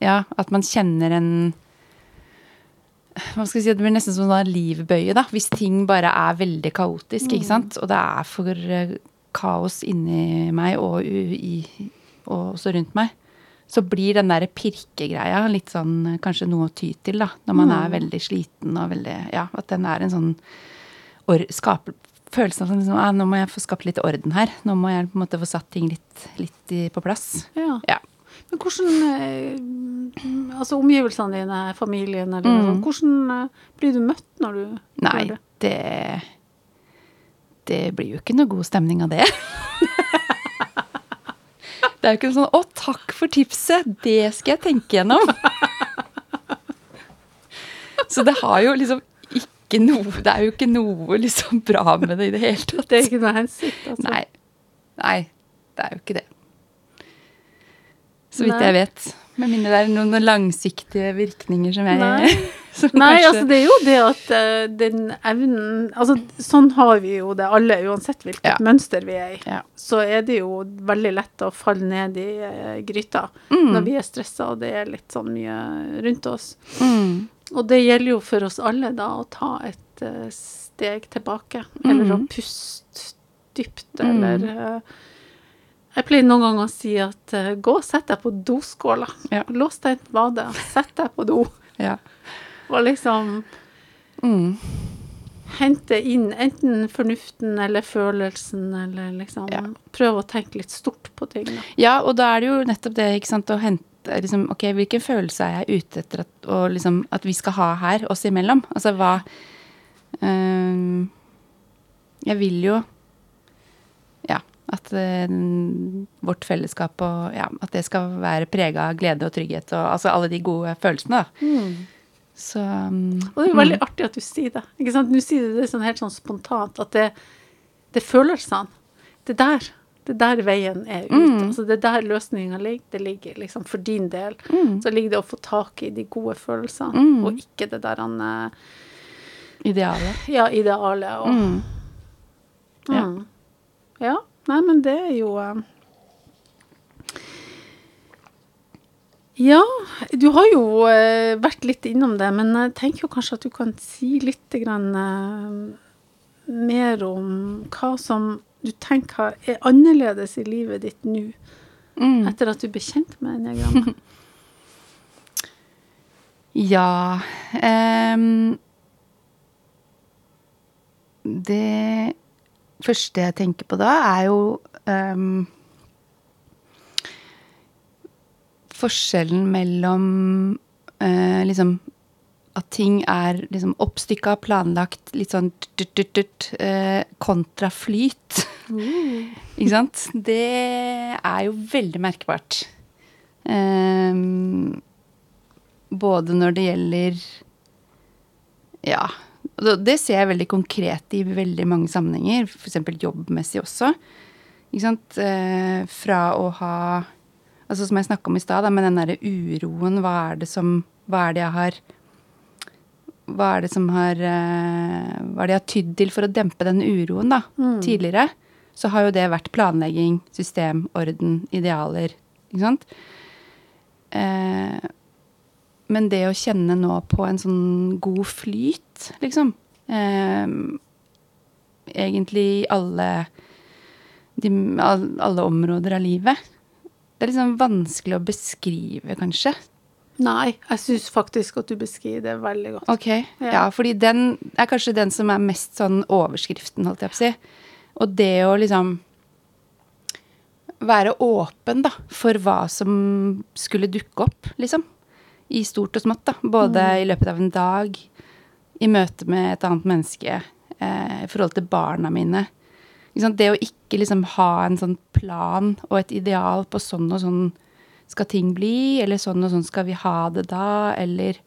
Ja, at man kjenner en hva skal vi si, Det blir nesten som en sånn livbøye, da. Hvis ting bare er veldig kaotisk, Mm. ikke sant. Og det er for eh, kaos inni meg og, i, og også rundt meg. Så blir den der pirkegreia litt sånn eh, kanskje noe å ty til, da. Når man Mm. er veldig sliten og veldig Ja, at den er en sånn or, skaper, Følelsen av liksom, at nå må jeg få skapt litt orden her. Nå må jeg på en måte få satt ting litt, litt på plass. Ja. Ja. Men hvordan eh, Altså omgivelsene dine, familien eller noe Mm. sånt, hvordan eh, blir du møtt når du Nei, gjør det? det Det blir jo ikke noe god stemning av det. Det er jo ikke sånn 'Å, takk for tipset! Det skal jeg tenke gjennom'. Så det har jo liksom ikke noe Det er jo ikke noe liksom bra med det i det hele tatt. Det er ikke noe hensikt, altså. Nei. Nei, det er jo ikke det. Så vidt Nei. jeg vet. Med mindre det er noen langsiktige virkninger som jeg Nei. som Nei, kanskje- altså det er jo det at uh, den evnen Altså sånn har vi jo det alle, uansett hvilket Ja. mønster vi er i. Ja. Så er det jo veldig lett å falle ned i uh, gryta Mm. når vi er stressa og det er litt sånn mye rundt oss. Mm. Og det gjelder jo for oss alle da å ta et uh, steg tilbake, eller å puste dypt, Mm. eller eh, Jeg pleier noen ganger å si at uh, gå og sett deg på doskåla. Ja. Lås deg inn på badet, sett deg på do, Ja. og liksom Mm. hente inn enten fornuften eller følelsen, eller liksom Ja. prøve å tenke litt stort på ting. Da. Ja, og da er det jo nettopp det, ikke sant, å hente liksom, Ok, hvilken følelse er jeg ute etter at, og liksom, at vi skal ha her, oss imellom? Altså hva um, Jeg vil jo Ja, at øh, vårt fellesskap og ja, at det skal være prega av glede og trygghet og altså alle de gode følelsene, da. Så um, Og det er jo veldig artig at du sier det. Ikke sant? Nå sier du det sånn helt sånn spontant, at det, det er følelsene. Det er der. Det er der veien er ut. Mm. Altså det er der løsninga ligger. Det ligger liksom for din del. Mm. Så ligger det å få tak i de gode følelsene, Mm. og ikke det der han eh, Idealet. Ja, idealet og Mm. Ja. Mm. Ja. Nei, men det er jo eh, Ja, du har jo eh, vært litt innom det, men jeg tenker jo kanskje at du kan si litt grann, eh, mer om hva som du tenker er annerledes i livet ditt nå, Mm. etter at du ble kjent med enneagrammet. Ja um, Det første jeg tenker på da, er jo um, Forskjellen mellom uh, liksom at ting er liksom oppstykka, planlagt, litt sånn tut, tut, eh, kontra flyt. Ikke sant? Det er jo veldig merkbart. Um, både når det gjelder Ja. Og Det ser jeg veldig konkret i veldig mange sammenhenger, f.eks. jobbmessig også. Ikke sant? Eh, fra å ha Altså som jeg snakka om i stad, med den derre uroen. Hva er det som Hva er det jeg har hva er det som har eh, Hva er det jeg har tydd til for å dempe den uroen, da? Tidligere så har jo det vært planlegging, system, orden, idealer. Ikke sant? Men det å kjenne nå på en sånn god flyt, liksom eh, Egentlig i alle, de, alle områder av livet. Det er liksom vanskelig å beskrive, kanskje. Nei, jeg syns faktisk at du beskriver det veldig godt. Ok, ja. fordi den er kanskje den som er mest sånn overskriften, holdt jeg på å si. Og det å liksom være åpen, da, for hva som skulle dukke opp, liksom. I stort og smått, da. Både i løpet av en dag, i møte med et annet menneske, eh, i forhold til barna mine. Liksom. Det å ikke liksom ha en sånn plan og et ideal på sånn og sånn skal ting bli, eller sånn og sånn skal vi ha det da, eller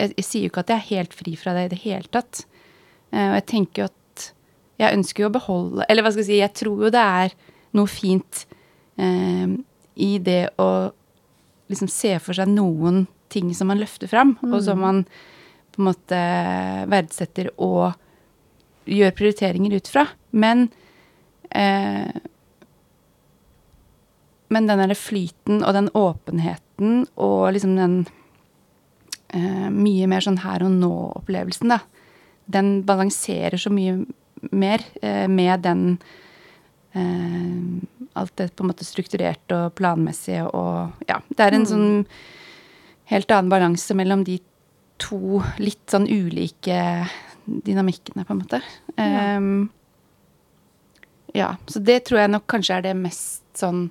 jeg, jeg sier jo ikke at jeg er helt fri fra det i det hele tatt. Eh, og jeg tenker jo at jeg ønsker jo å beholde Eller hva skal jeg si, jeg tror jo det er noe fint eh, i det å liksom se for seg noen ting som man løfter fram, og som man på en måte verdsetter og gjør prioriteringer ut fra. Men eh, men den derre flyten og den åpenheten og liksom den eh, mye mer sånn her og nå-opplevelsen, da. Den balanserer så mye mer eh, med den Alt det på en måte strukturert og planmessig og Ja. Det er en sånn helt annen balanse mellom de to litt sånn ulike dynamikkene, på en måte. Ja. Ehm, ja, så det tror jeg nok kanskje er det mest sånn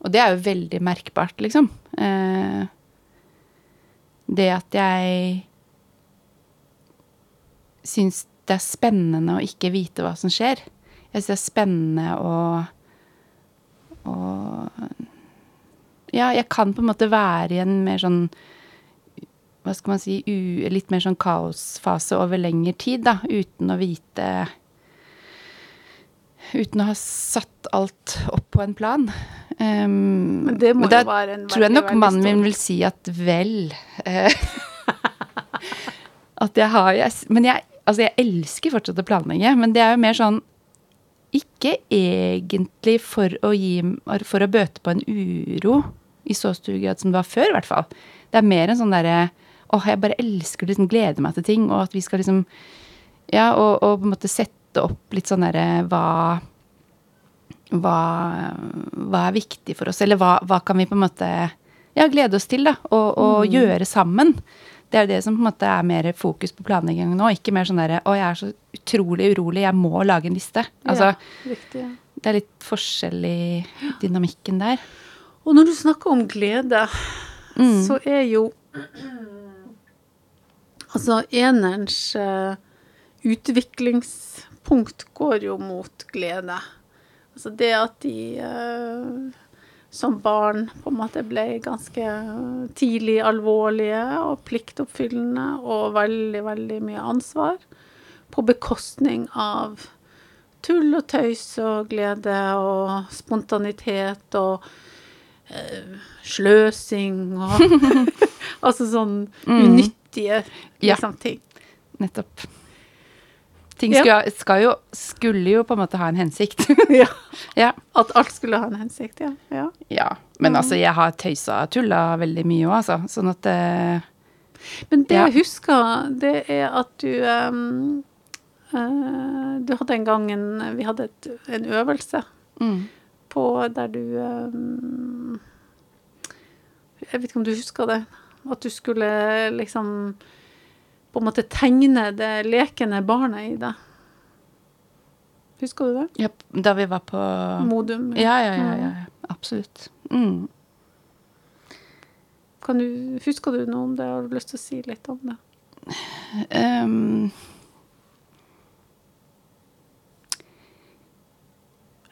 Og det er jo veldig merkbart, liksom. Eh, det at jeg syns det er spennende å ikke vite hva som skjer. Jeg syns det er spennende og Og Ja, jeg kan på en måte være i en mer sånn hva skal man si, u, litt mer sånn kaosfase over lengre tid, da, uten å vite Uten å ha satt alt opp på en plan. Um, Men det må jo være en tror jeg nok mannen min vil si at vel eh, At jeg har jeg, Men jeg, altså jeg elsker fortsatt å planlegge, men det er jo mer sånn Ikke egentlig for å gi For å bøte på en uro i så stor grad som det var før, i hvert fall. Det er mer en sånn derre Åh, jeg bare elsker å liksom glede meg til ting, og at vi skal liksom Ja, og, og på en måte sette opp litt sånn derre hva hva, hva er viktig for oss, eller hva, hva kan vi på en måte ja, glede oss til, da, og, og gjøre sammen. Det er jo det som på en måte er mer fokus på planlegging nå, ikke mer sånn derre å, jeg er så utrolig urolig, jeg må lage en liste. Altså, ja, riktig, ja. det er litt forskjell i dynamikken der. Og når du snakker om glede, Mm. så er jo Altså, enerens uh, utviklingspunkt går jo mot glede. Altså det at de eh, som barn på en måte ble ganske tidlig alvorlige og pliktoppfyllende og veldig, veldig mye ansvar. På bekostning av tull og tøys og glede og spontanitet og eh, sløsing og Altså sånn unyttige Ja. liksom, ting. Nettopp. Ting skulle, skal jo, skulle jo på en måte ha en hensikt. ja. ja. At alt skulle ha en hensikt, ja. ja. ja. Men altså, jeg har tøysa og tulla veldig mye òg, altså. Sånn at uh, Men det Ja. jeg husker, det er at du um, uh, Du hadde en gang en Vi hadde et, en øvelse mm. på der du um, Jeg vet ikke om du husker det? At du skulle liksom på en måte tegne det lekende barnet i deg. Husker du det? ja, Da vi var på Modum. Ja, ja, ja. ja, ja. Absolutt. Mm. Kan du, husker du noe om det? Har du lyst til å si litt om det? Um,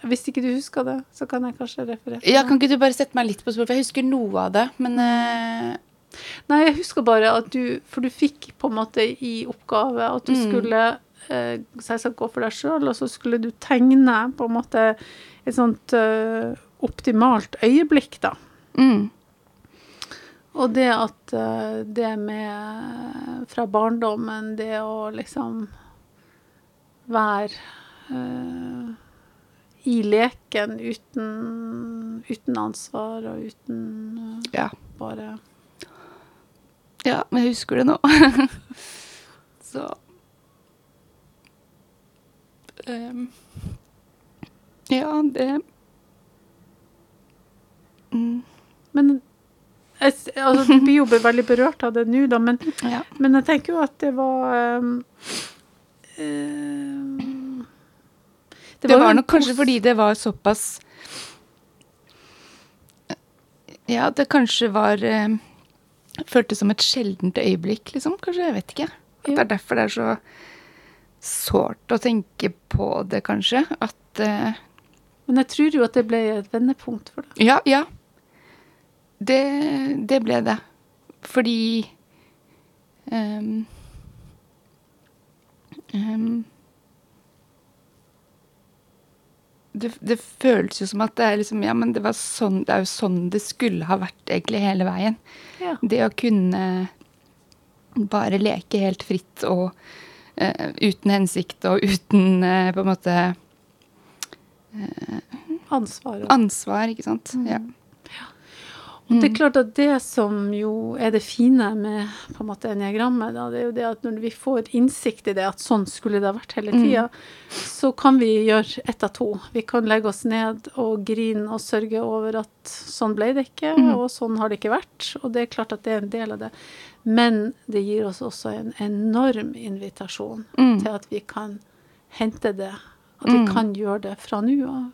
Hvis ikke du husker det, så kan jeg kanskje referere. ja, kan ikke du bare sette meg litt på spor, for jeg husker noe av det, men eh, Nei, jeg husker bare at du For du fikk på en måte i oppgave at du Mm. skulle eh, selvsagt gå for deg sjøl, og så skulle du tegne på en måte et sånt eh, optimalt øyeblikk, da. mm. Og det at eh, det med fra barndommen, det å liksom være eh, i leken uten, uten ansvar og uten eh, Ja. bare Ja, men jeg husker det nå. Så um, Ja, det mm, Men jeg, altså, du blir jo veldig berørt av det nå, da, men, Ja. men jeg tenker jo at det var um, um, Det var, jo en nok kanskje fordi det var såpass Ja, det kanskje var eh, Føltes som et sjeldent øyeblikk, liksom. Kanskje, jeg vet ikke. At det er derfor det er så sårt å tenke på det, kanskje. At uh, Men jeg tror jo at det ble et vendepunkt for deg. Ja, ja. Det, det ble det. Fordi um, ehm, det, det føles jo som at det er liksom Ja, men det var sånn Det er jo sånn det skulle ha vært egentlig hele veien. Ja. Det å kunne bare leke helt fritt og uh, uten hensikt og uten uh, på en måte Ansvar. ansvar, ikke sant. Ja. Og det er klart at det som jo er det fine med på en måte eniagrammet, da, det er jo det at når vi får innsikt i det, at sånn skulle det ha vært hele tida, så kan vi gjøre ett av to. Vi kan legge oss ned og grine og sørge over at sånn ble det ikke, og sånn har det ikke vært. Og det er klart at det er en del av det. Men det gir oss også en enorm invitasjon Mm. til at vi kan hente det. At vi Mm. kan gjøre det fra nå av.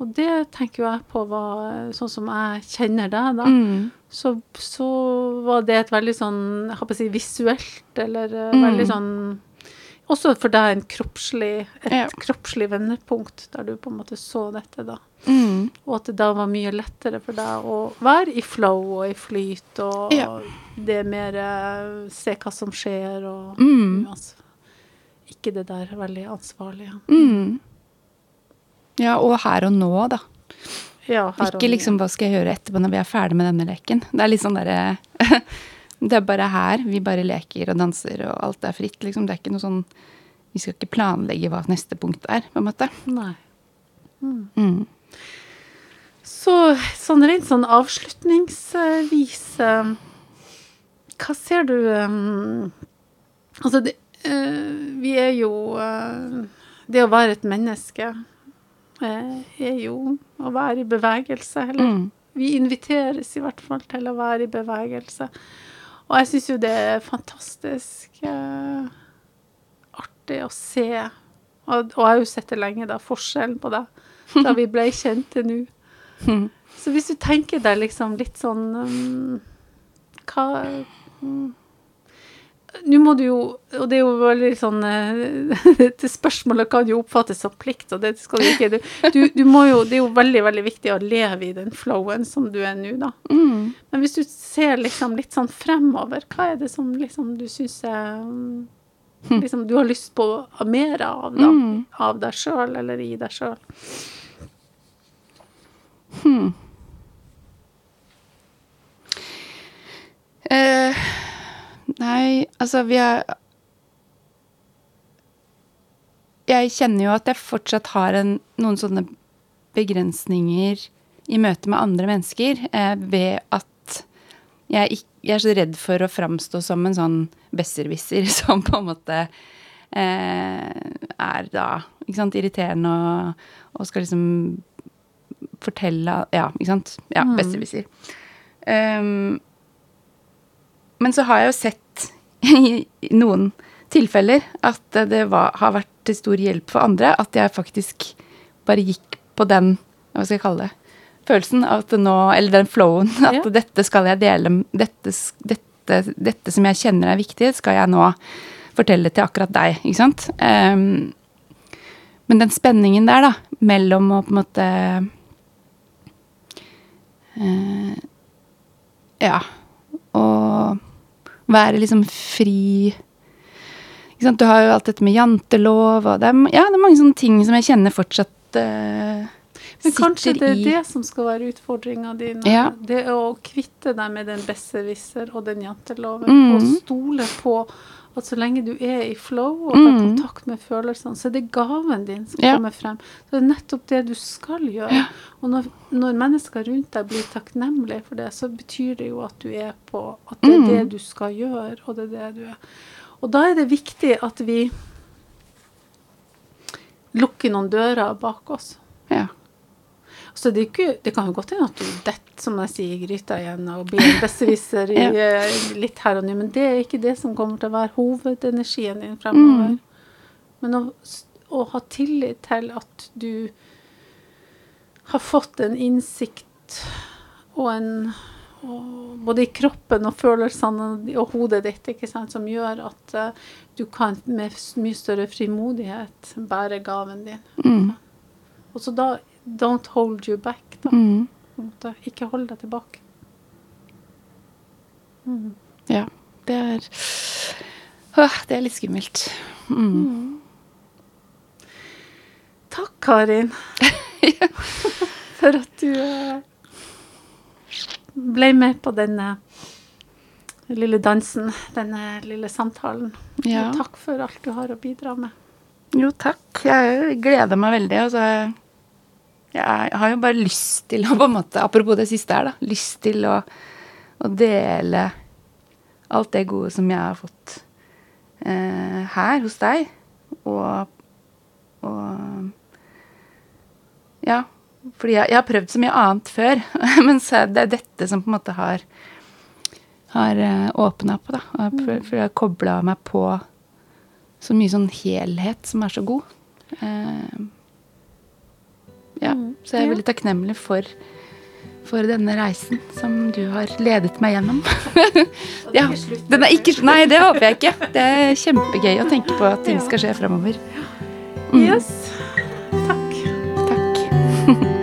Og det tenker jo jeg på var sånn som jeg kjenner deg, da. Mm. Så, så var det et veldig sånn, jeg håper å si visuelt, eller eh, Mm. veldig sånn Også for deg en kroppslig, et Ja. kroppslig vendepunkt, der du på en måte så dette, da. Mm. Og at det da var mye lettere for deg å være i flow og i flyt, og Ja. det er mer eh, se hva som skjer, og Mm. uans- ikke det der veldig ansvarlige. Mm. Ja, og her og nå, da. Ja, her Ikke og liksom hva skal jeg gjøre etterpå når vi er ferdig med denne leken. Det er litt sånn derre Det er bare her. Vi bare leker og danser, og alt er fritt, liksom. Det er ikke noe sånn Vi skal ikke planlegge hva neste punkt er, på en måte. Nei. Mm. Så sånn rent sånn avslutningsvis eh, Hva ser du um, Altså, det, uh, vi er jo uh, Det å være et menneske er jo å være i bevegelse. Eller Mm. vi inviteres i hvert fall til å være i bevegelse. Og jeg syns jo det er fantastisk eh, artig å se. Og, og jeg har jo sett det lenge, da, forskjellen på det da vi ble kjent til nå. Mm. Så hvis du tenker deg liksom litt sånn um, Hva mm, Nå må du jo Og det er jo veldig sånn eh, Dette spørsmålet kan jo oppfattes som plikt, og det skal du ikke. Du, du, du må jo, det er jo veldig veldig viktig å leve i den flowen som du er nå, da. Mm. Men hvis du ser liksom litt sånn fremover, hva er det som liksom du syns er um, liksom, Du har lyst på mer av, da? Mm. Av deg sjøl, eller i deg sjøl? Hmm. Eh, nei, altså vi har Jeg kjenner jo at jeg fortsatt har en, noen sånne begrensninger i møte med andre mennesker eh, ved at jeg, jeg er så redd for å framstå som en sånn besserwisser som på en måte eh, er da ikke sant, irriterende og, og skal liksom fortelle Ja, ikke sant? Ja, Mm. besserwisser. Um, men så har jeg jo sett i noen tilfeller at det var, har vært til stor hjelp for andre. At jeg faktisk bare gikk på den hva skal jeg kalle det, følelsen av at nå, eller den flowen, at Ja. dette skal jeg dele dette, dette, dette som jeg kjenner er viktig, skal jeg nå fortelle til akkurat deg. Ikke sant? Um, men den spenningen der, da, mellom å på en måte uh, Ja. Å være liksom fri ikke sant? Du har jo alt dette med jantelov, og det er, ja, det er mange sånne ting som jeg kjenner fortsatt uh, Men kanskje det er det som skal være utfordringa di. nå. Ja. Det å kvitte deg med den besserwisser og den janteloven. Mm. Og stole på at så lenge du er i flow og har Mm. kontakt med følelsene, så er det gaven din som Ja. kommer frem. Så det er nettopp det du skal gjøre. Og når, når mennesker rundt deg blir takknemlige for det, så betyr det jo at du er på At det er Mm. det du skal gjøre, og det er det du er. Og da er det viktig at vi lukker noen dører bak oss. Ja. Så det, ikke, det kan jo godt hende at du detter, som jeg sier, i gryta igjen og blir en besserwisser i, eh, litt her og nå, men det er ikke det som kommer til å være hovedenergien din fremover. Mm. Men å, å ha tillit til at du har fått en innsikt og en og både i kroppen og følelsene og hodet ditt, ikke sant, som gjør at uh, du kan med mye større frimodighet bære gaven din. Mm. Og så da Don't hold you back, da. Mm. Ikke hold deg tilbake. Mm. Ja. Det er Åh, det er litt skummelt. Mm. Takk, Karin, for at du eh, ble med på denne lille dansen, denne lille samtalen. Ja. Og takk for alt du har å bidra med. Jo, takk. Jeg gleder meg veldig. Og så jeg har jo bare lyst til å på en måte, Apropos det siste her, da. Lyst til å, å dele alt det gode som jeg har fått eh, her hos deg. Og, og Ja. Fordi jeg, jeg har prøvd så mye annet før, men så er det dette som på en måte har har åpna opp. da. For jeg har kobla meg på så mye sånn helhet som er så god. Eh, ja, Mm, så jeg er veldig takknemlig for, for denne reisen som du har ledet meg gjennom. ja, den er ikke, nei, det håper jeg ikke. Det er kjempegøy å tenke på at ting skal skje fremover. Yes. Takk. Takk.